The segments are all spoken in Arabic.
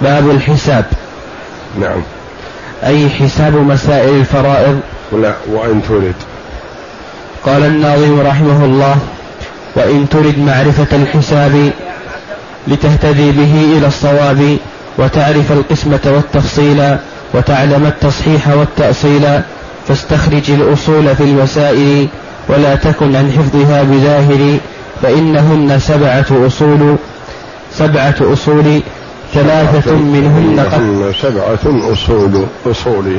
باب الحساب. نعم. أي حساب مسائل الفرائض؟ لا وإن تريد قال الناظم رحمه الله وإن ترد معرفة الحساب لتهتدي به إلى الصواب وتعرف القسمة والتفصيل وتعلم التصحيح والتأصيل فاستخرج الأصول في المسائل ولا تكن عن حفظها بظاهر فإنهن سبعة أصول. سبعة أصول ثلاثة منهن قد سبعة أصول أصول.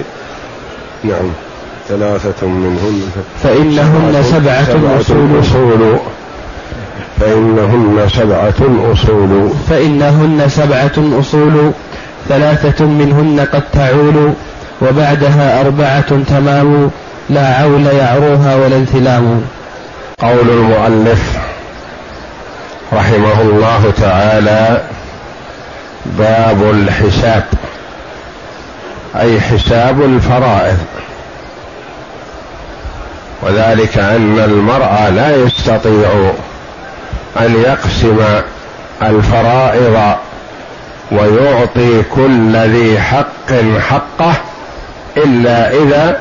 نعم. ثلاثة منهن. فإنهن سبعة, سبعة أصول, أصول. فإنهن سبعة أصول. فإنهن سبعة أصول. ثلاثة منهن قد تعول. وبعدها أربعة تمام. لا عول يعروها ولا انثلام. قول المؤلف رحمه الله تعالى باب الحساب. أي حساب الفرائض. وذلك أن المرء لا يستطيع أن يقسم الفرائض ويعطي كل ذي حق حقه إلا إذا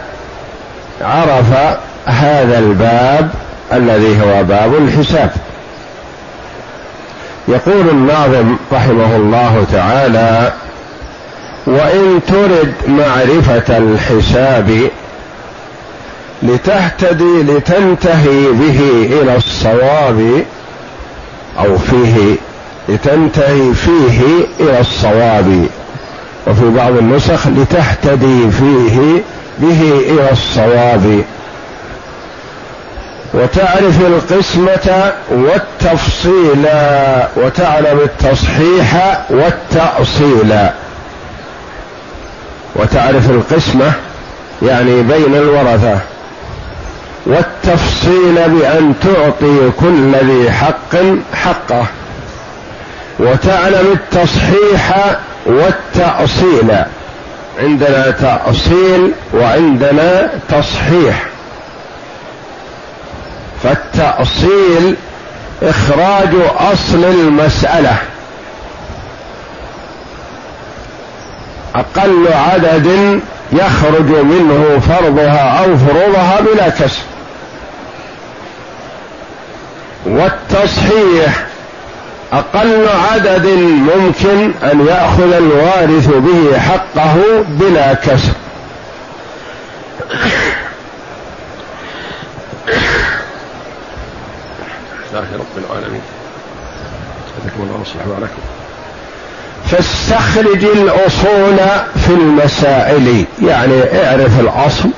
عرف هذا الباب الذي هو باب الحساب. يقول الناظم رحمه الله تعالى وإن ترد معرفة الحساب لتهتدي لتنتهي به إلى الصواب أو فيه لتنتهي فيه إلى الصواب. وفي بعض النسخ لتهتدي فيه به إلى الصواب. وتعرف القسمة والتفصيل وتعلم التصحيح والتأصيل. وتعرف القسمة يعني بين الورثة. والتفصيل بأن تعطي كل ذي حق حقه. وتعلم التصحيح والتأصيل. عندنا تأصيل وعندنا تصحيح. فالتأصيل إخراج أصل المسألة. أقل عدد يخرج منه فرضها أو فروضها بلا كسر والتصحيح أقل عدد ممكن أن يأخذ الوارث به حقه بلا كسر لله رب العالمين وصلح عليكم فاستخرج الأصول في المسائل يعني اعرف الأصل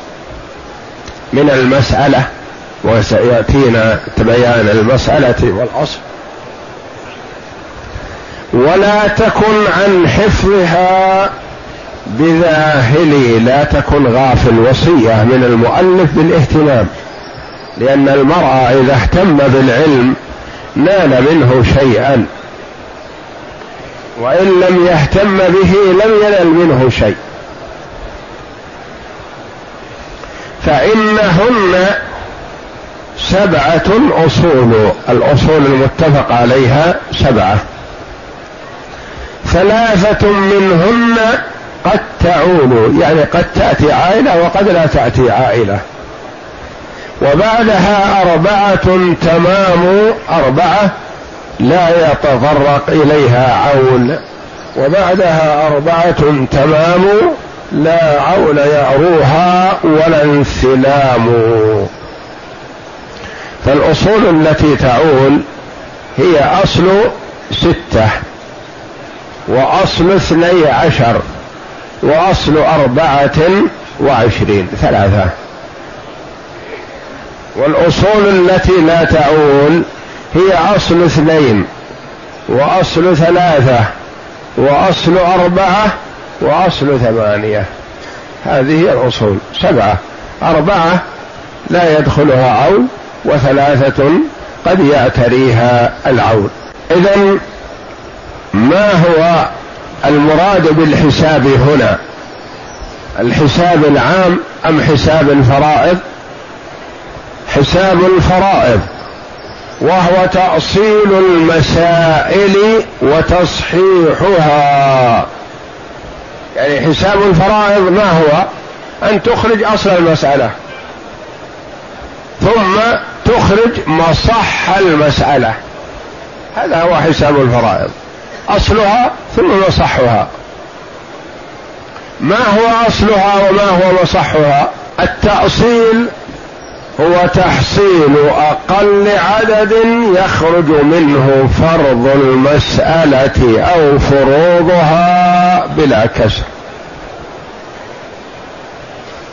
من المسألة وسيأتينا بيان المسألة والأصل. ولا تكن عن حفظها بذاهل لا تكن غافل وصية من المؤلف بالاهتمام لأن المرأة إذا اهتم بالعلم نال منه شيئا. وإن لم يهتم به لم ينل منه شيء. فإنهن سبعة أصول الأصول المتفق عليها سبعة. ثلاثة منهن قد تعول يعني قد تأتي عائلة وقد لا تأتي عائلة. وبعدها أربعة تمام أربعة لا يتطرق إليها عول. وبعدها أربعة تمام لا عول يأروها ولا انسلام. فالأصول التي تعول هي أصل ستة وأصل اثني عشر وأصل أربعة وعشرين ثلاثة. والأصول التي لا تعول هي أصل اثنين وأصل ثلاثة وأصل أربعة وأصل ثمانية. هذه هي الأصول. سبعة. أربعة لا يدخلها عون وثلاثة قد يعتريها العون. إذا ما هو المراد بالحساب هنا؟ الحساب العام أم حساب الفرائض؟ حساب الفرائض. وهو تأصيل المسائل وتصحيحها. يعني حساب الفرائض ما هو؟ أن تخرج أصل المسألة. ثم تخرج مصح المسألة. هذا هو حساب الفرائض. أصلها ثم مصحها. ما هو أصلها وما هو مصحها؟ التأصيل هو تحصيل أقل عدد يخرج منه فرض المسألة أو فروضها بلا كسر.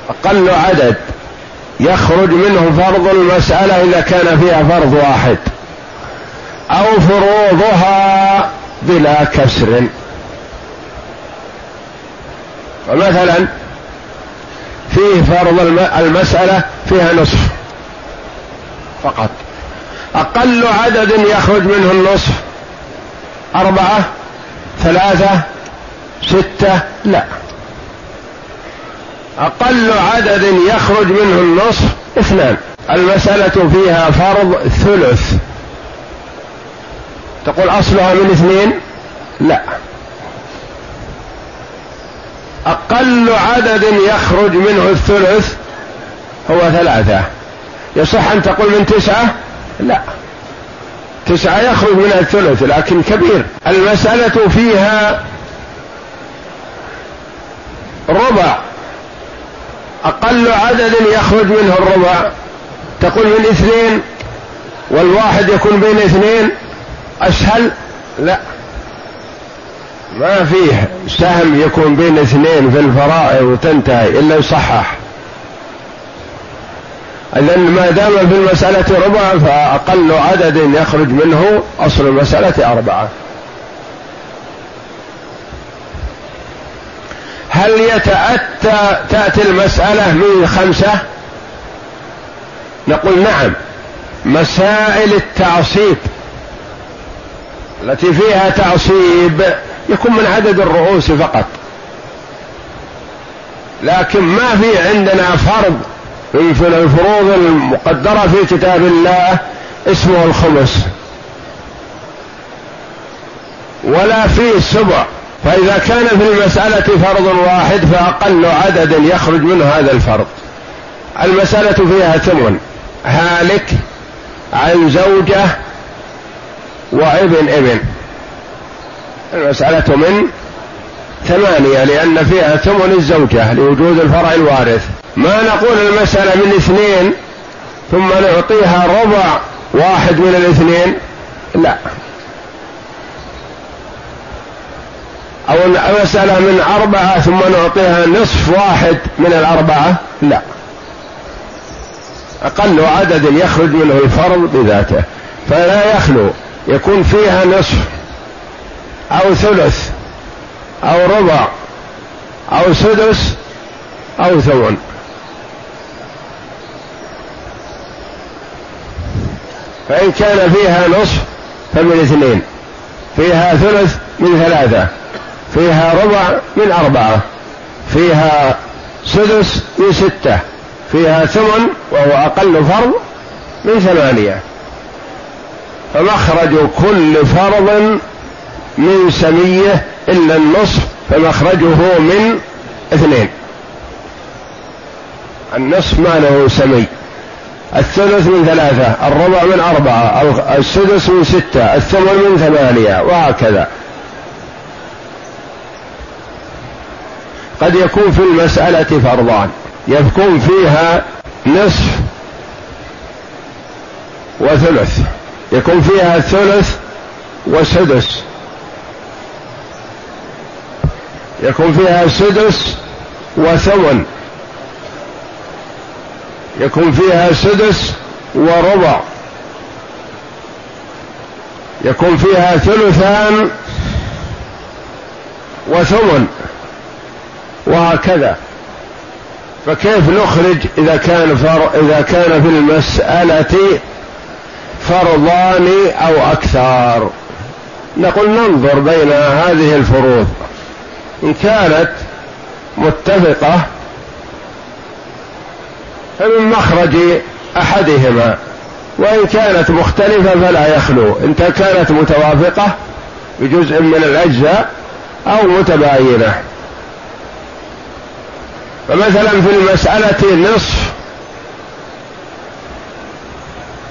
أقل عدد يخرج منه فرض المسألة إذا كان فيها فرض واحد أو فروضها بلا كسر. ومثلا فيه فرض المسألة فيها نصف فقط. أقل عدد يخرج منه النصف. أربعة ثلاثة ستة لا. أقل عدد يخرج منه النصف اثنان. المسألة فيها فرض ثلث. تقول أصلها من اثنين؟ لا. أقل عدد يخرج منه الثلث هو ثلاثة. يصح أن تقول من تسعة؟ لا. تسعة يخرج منها الثلث لكن كبير. المسألة فيها ربع. أقل عدد يخرج منه الربع. تقول من اثنين والواحد يكون بين اثنين؟ أسهل؟ لا. ما فيه سهم يكون بين اثنين في الفرائض وتنتهي إلا يصحح. إذا ما دام في المسألة ربع فأقل عدد يخرج منه أصل المسألة أربعة. هل يتأتى تأتي المسألة من خمسة؟ نقول نعم. مسائل التعصيب التي فيها تعصيب يكون من عدد الرؤوس فقط. لكن ما في عندنا فرض من الفروض المقدرة في كتاب الله اسمه الخمس. ولا في سبع. فإذا كان في المسألة فرض واحد فأقل عدد يخرج منه هذا الفرض. المسألة فيها ثمن. هالك عن زوجة وابن ابن. المسألة من ثمانية لأن فيها ثمن الزوجة لوجود الفرع الوارث. ما نقول المسألة من اثنين ثم نعطيها ربع واحد من الاثنين؟ لا. أو المسألة من أربعة ثم نعطيها نصف واحد من الأربعة؟ لا. أقل عدد يخرج منه الفرض بذاته. فلا يخلو يكون فيها نصف أو ثلث أو ربع أو سدس أو ثمن. فإن كان فيها نصف فمن اثنين فيها ثلث من ثلاثة فيها ربع من أربعة فيها سدس من ستة فيها ثمن وهو أقل فرض من ثمانية. فمخرج كل فرض من سمية إلا النصف فمخرجه من اثنين. النصف ما له سمي الثلث من ثلاثة الربع من أربعة السدس من ستة الثمن من ثمانية وهكذا. قد يكون في المسألة فرضان. يكون فيها نصف وثلث. يكون فيها ثلث وسدس. يكون فيها سدس وثمن. يكون فيها سدس وربع. يكون فيها ثلثان وثمن. فرضها كذا فكيف نخرج إذا كان فر إذا كان في المسألة فرضان أو أكثر؟ نقول ننظر بين هذه الفروض. إن كانت متفقة فمن مخرج أحدهما وإن كانت مختلفة فلا يخلو. إن كانت متوافقة بجزء من الأجزاء أو متباينة. فمثلا في المسألة نصف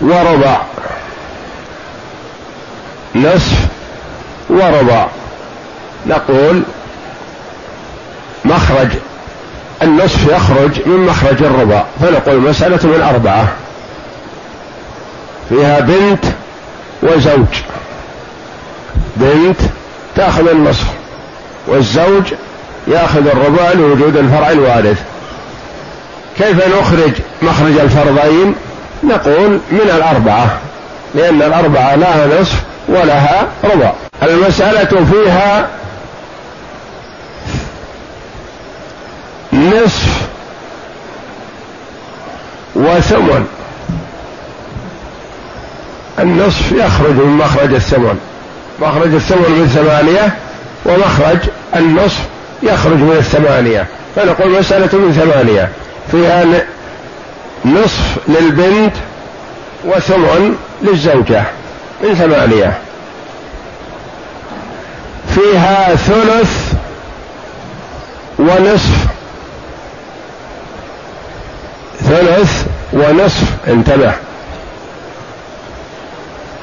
وربع. نصف وربع. نقول مخرج النصف يخرج من مخرج الربع فنقول مسألة من أربعة. فيها بنت وزوج. بنت تأخذ النصف والزوج يأخذ الربع لوجود الفرع الوارث. كيف نخرج مخرج الفرضين؟ نقول من الأربعة لأن الأربعة لها نصف ولها ربع المسألة فيها نصف وثمن. النصف يخرج من مخرج الثمن. مخرج الثمن من ثمانية ومخرج النصف يخرج من الثمانية. فنقول مسألة من ثمانية. فيها نصف للبنت وثمن للزوجة من ثمانية. فيها ثلث ونصف ثلث ونصف انتبه.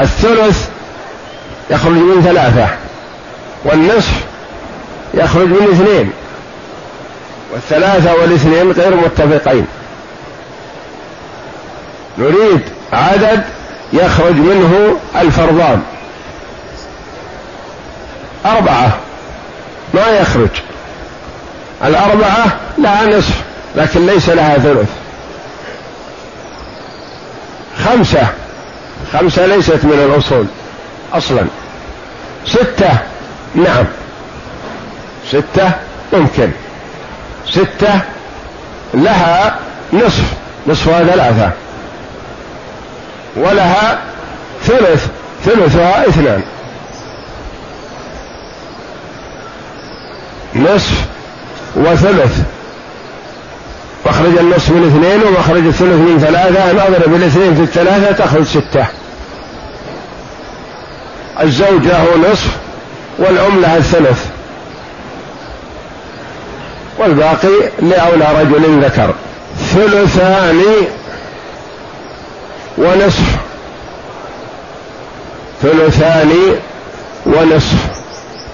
الثلث يخرج من ثلاثة والنصف يخرج من اثنين. والثلاثة والاثنين غير متفقين. نريد عدد يخرج منه الفرضان. أربعة ما يخرج. الأربعة لها نصف لكن ليس لها ثلث. خمسة. خمسة ليست من الأصول أصلا. ستة نعم. ستة ممكن. ستة لها نصف. نصفها ثلاثة ولها ثلث. ثلثها اثنان. نصف وثلث. مخرج النصف من اثنين ومخرج الثلث من ثلاثة نضرب الاثنين في الثلاثة تخرج ستة. الزوج له نصف والأم لها الثلث. والباقي لأولى رجل ذكر. ثلثان ونصف. ثلثان ونصف.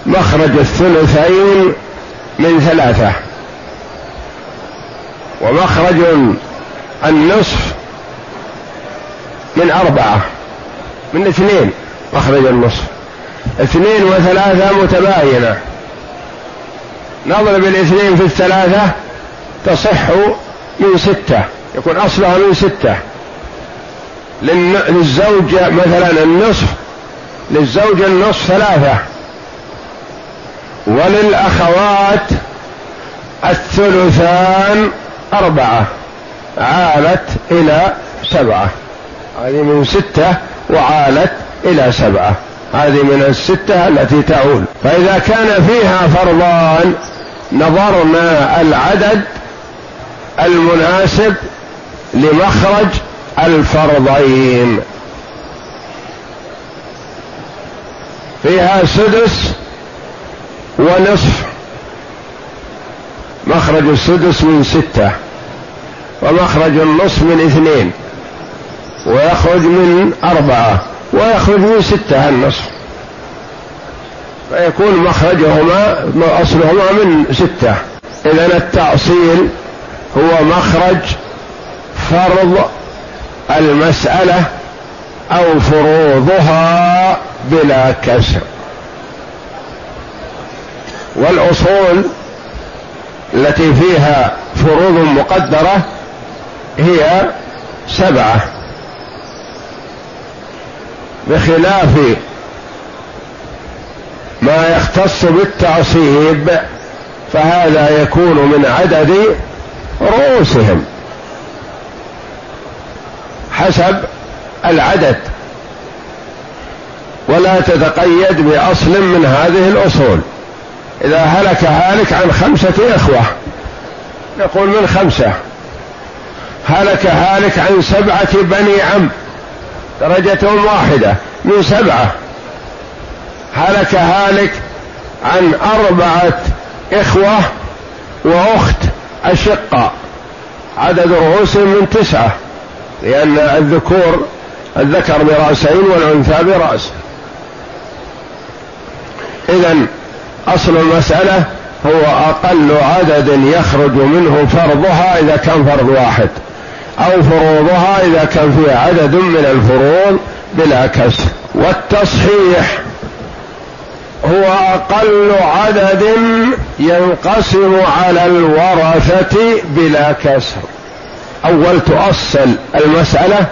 مخرج الثلثين من ثلاثة. ومخرج النصف من أربعة من اثنين مخرج النصف. اثنين وثلاثة متباينة. نضرب الاثنين في الثلاثة تصح من ستة يكون أصلها من ستة. للزوج مثلا النصف للزوج النصف ثلاثة. وللأخوات الثلثان أربعة عالت إلى سبعة. هذه من ستة وعالت إلى سبعة. هذه من الستة التي تعول فإذا كان فيها فرضان نظرنا العدد المناسب لمخرج الفرضين. فيها سدس ونصف مخرج السدس من ستة ومخرج النصف من اثنين ويخرج من أربعة ويخرج من ستة النصف فيكون مخرجهما أصلهما من ستة إذا التأصيل هو مخرج فرض المسألة أو فروضها بلا كسر والأصول التي فيها فروض مقدرة هي سبعة. بخلاف ما يختص بالتعصيب فهذا يكون من عدد رؤوسهم حسب العدد. ولا تتقيد بأصل من هذه الأصول. إذا هلك هالك عن خمسة إخوة. نقول من خمسة؟ هلك هالك عن سبعة بني عم. درجتهم واحدة. من سبعة؟ هلك هالك عن أربعة إخوة وأخت اشقاء عدد رؤوسهم من تسعة لأن الذكور الذكر برأسين والأنثى برأس. اذا أصل المسألة هو أقل عدد يخرج منه فرضها إذا كان فرض واحد أو فروضها إذا كان فيها عدد من الفروض بلا كسر. والتصحيح هو أقل عدد ينقسم على الورثة بلا كسر. أول تؤصل المسألة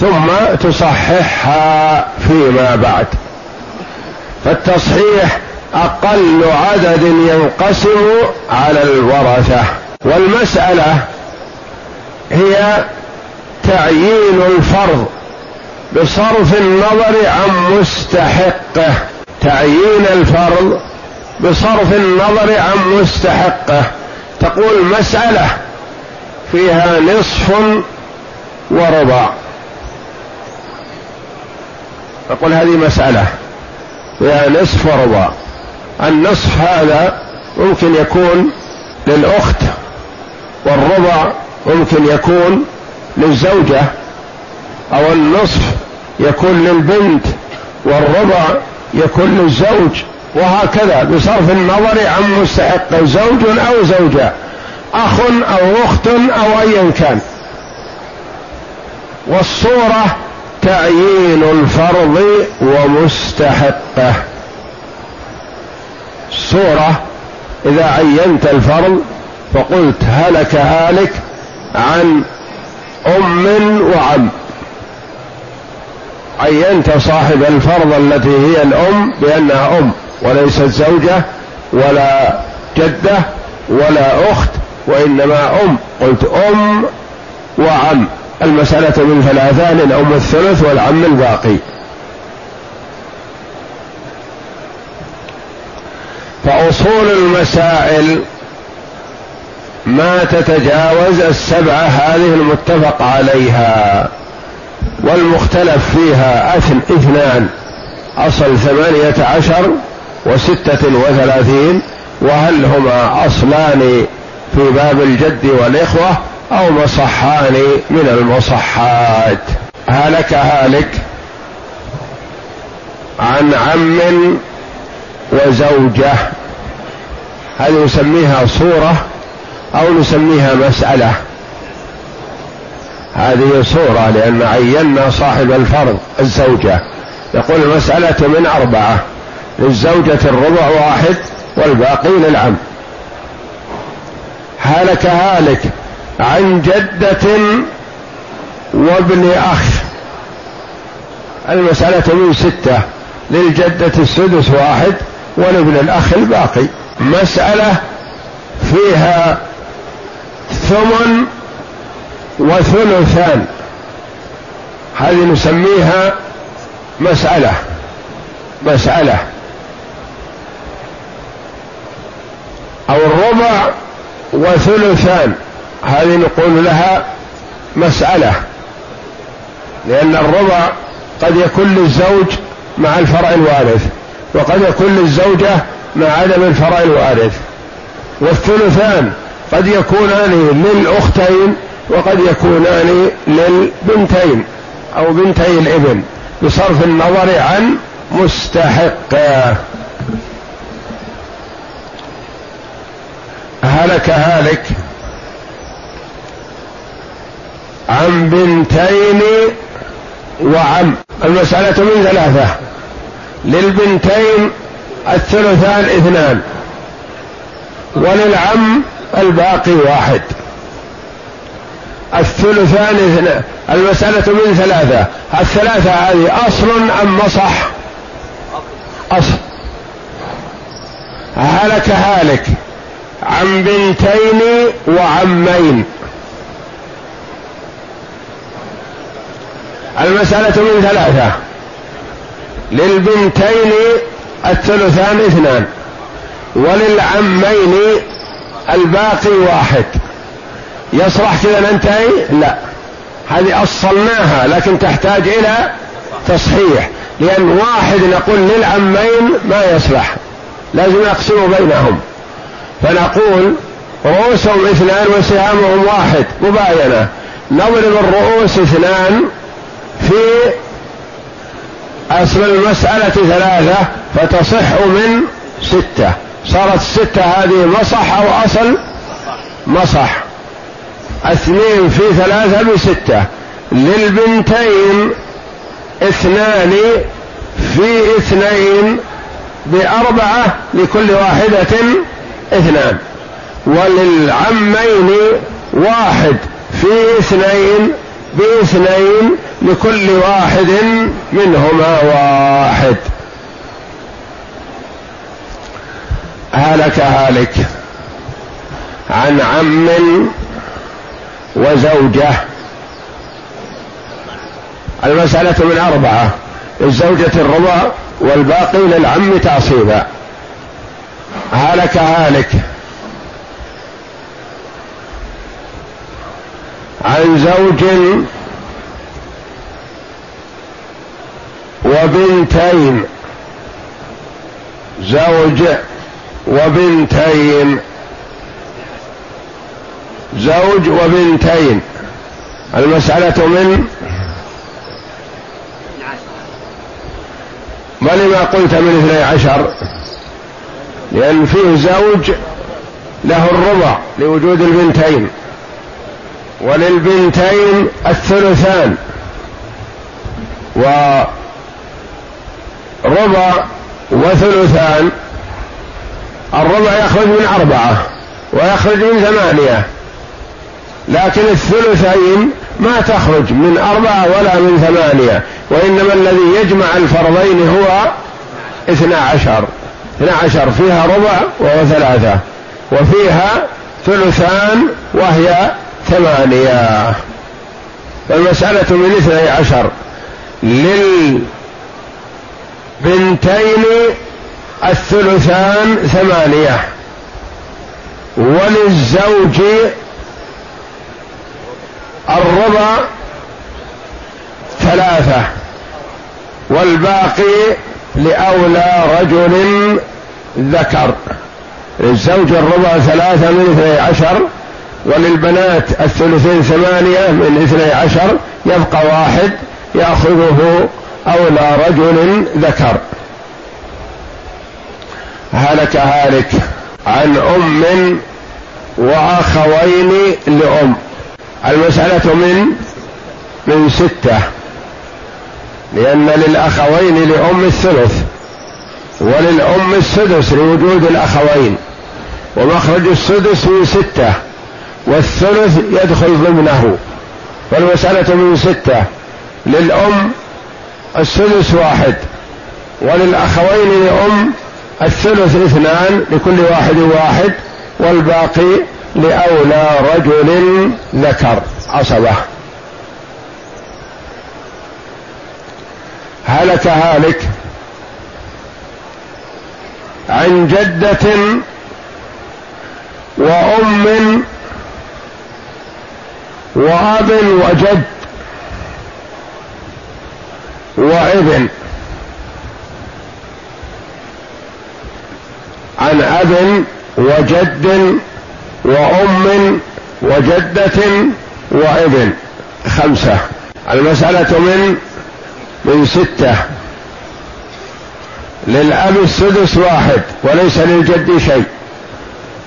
ثم تصححها فيما بعد. فالتصحيح أقل عدد ينقسم على الورثة. والمسألة هي تعيين الفرض بصرف النظر عن مستحقه. تعيين الفرض بصرف النظر عن مستحقه. تقول مسألة فيها نصف وربع. تقول هذه مسألة فيها نصف وربع. النصف هذا ممكن يكون للأخت والربع ممكن يكون للزوجة أو النصف يكون للبنت والربع يكون للزوج وهكذا بصرف النظر عن مستحق زوج أو زوجة أخ أو أخت أو ايا كان. والصورة تعيين الفرض ومستحقه. صورة إذا عينت الفرض فقلت هلك هالك عن أم وعم عينت صاحب الفرض التي هي الأم بأنها أم وليست زوجة ولا جدة ولا أخت وإنما أم. قلت أم وعم المسألة من ثلاثة للام الثلث والعم الباقي. فأصول المسائل ما تتجاوز السبعة هذه المتفق عليها والمختلف فيها أثن اثنان أصل ثمانية عشر وستة وثلاثين وهل هما أصلان في باب الجد والإخوة أو مصحان من المصحات؟ هلك هالك عن عم وزوجة. هذه نسميها صورة أو نسميها مسألة؟ هذه صورة لأن عينا صاحب الفرض الزوجة. يقول المسألة من أربعة للزوجة الربع واحد والباقي للعم هلك هالك عن جدة وابن أخ. المسألة من ستة للجدة السدس واحد ولابن الأخ الباقي. مسألة فيها ثمن وثلثان. هذه نسميها مسألة. مسألة. أو الربع وثلثان. هذه نقول لها مسألة. لأن الربع قد يكون للزوج مع الفرع الوارث. وقد يكون للزوجة مع عدم الفرع الوارث والثلثان قد يكونان للأختين وقد يكونان للبنتين أو بنتي الإبن بصرف النظر عن مستحق. هلك هالك عن بنتين وعم. المسألة من ثلاثة. للبنتين الثلثان اثنان وللعم الباقي واحد. الثلثان اثنان المسألة من ثلاثة الثلاثة هذه أصل أم مصح؟ أصل. هلك هالك عن بنتين وعمين. المسألة من ثلاثة. للبنتين الثلثان اثنان وللعمين الباقي واحد. يصلح كذا ننتهي لا. هذه أصلناها لكن تحتاج إلى تصحيح لأن واحد نقول للعمين ما يصلح. لازم نقسم بينهم. فنقول رؤوسهم اثنان وسهامهم واحد مباينة. نضرب الرؤوس اثنان في أصل المسألة ثلاثة فتصح من ستة. صارت الستة هذه مصح أو أصل؟ مصح. اثنين في ثلاثة بستة. للبنتين اثنان في اثنين بأربعة لكل واحدة اثنان. وللعمين واحد في اثنين بإثنين لكل واحد منهما واحد. هلك هالك عن عم وزوجة. المسألة من أربعة الزوجة الربع والباقي للعم تعصيبا. هلك هالك عن زوج وبنتين. زوج وبنتين. زوج وبنتين. المسألة من ما لما قلت من اثني عشر؟ لأن فيه زوج له الربع لوجود البنتين. وللبنتين الثلثان. وربع وثلثان. الربع يخرج من أربعة ويخرج من ثمانية. لكن الثلثين ما تخرج من أربعة ولا من ثمانية وإنما الذي يجمع الفرضين هو اثنا عشر. اثنا عشر فيها ربع وهو ثلاثة وفيها ثلثان وهي ثمانية. فالمسألة من اثني عشر للبنتين الثلثان ثمانية. وللزوج الربع ثلاثة. والباقي لأولى رجل ذكر. للزوج الربع ثلاثة من اثني عشر وللبنات الثلثين ثمانية من اثني عشر. يبقى واحد يأخذه أولى رجل ذكر. هلك هالك عن أم وأخوين لأم. المسألة من من ستة. لأن للأخوين لأم الثلث وللأم السدس لوجود الأخوين. ومخرج السدس من ستة والثلث يدخل ضمنه. فالمسألة من ستة للأم السدس واحد. وللأخوين لأم الثلث اثنان لكل واحد واحد والباقي لأولى رجل ذكر. عصبة. هلك هالك عن جدة وأم وأب وجد. وابن عن أب وجد وأم وجدة وابن خمسة. المسألة من من ستة. للأب السدس واحد وليس للجد شيء.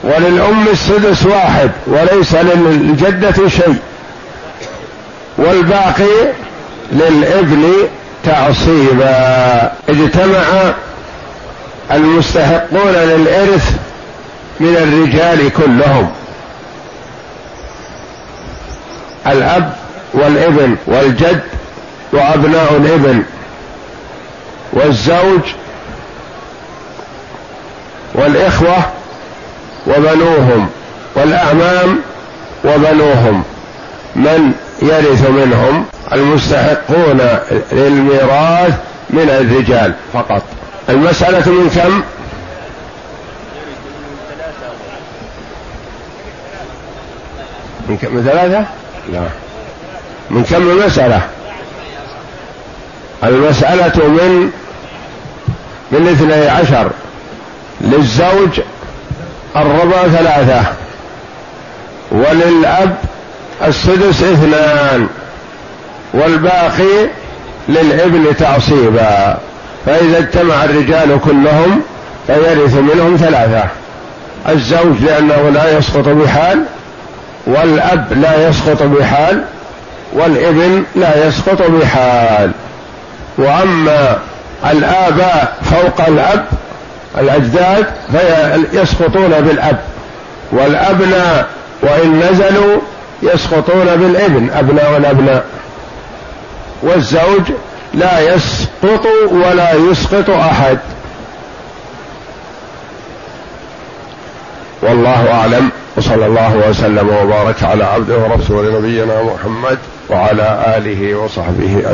وللأم السدس واحد وليس للجدة شيء. والباقي للإبن تعصيبا اجتمع المستحقون للإرث من الرجال كلهم. الأب والابن والجد وأبناء الابن والزوج والإخوة وبنوهم والأعمام وبنوهم. من يرث منهم المستحقون للميراث من الرجال فقط المسألة من كم؟ من كم ثلاثة؟ لا من كم المسألة؟ المسألة من من اثني عشر للزوج الربع ثلاثة وللأب السدس اثنان والباقي للابن تعصيبا فإذا اجتمع الرجال كلهم فيرث منهم ثلاثة الزوج لأنه لا يسقط بحال والأب لا يسقط بحال والابن لا يسقط بحال. وأما الآباء فوق الأب الأجداد فيسقطون بالأب والأبناء وإن نزلوا يسقطون بالابن أبناء الابناء والزوج لا يسقط ولا يسقط أحد. والله أعلم. وصلى الله وسلم وبارك على عبده ورسول نبينا محمد وعلى آله وصحبه أجمعين.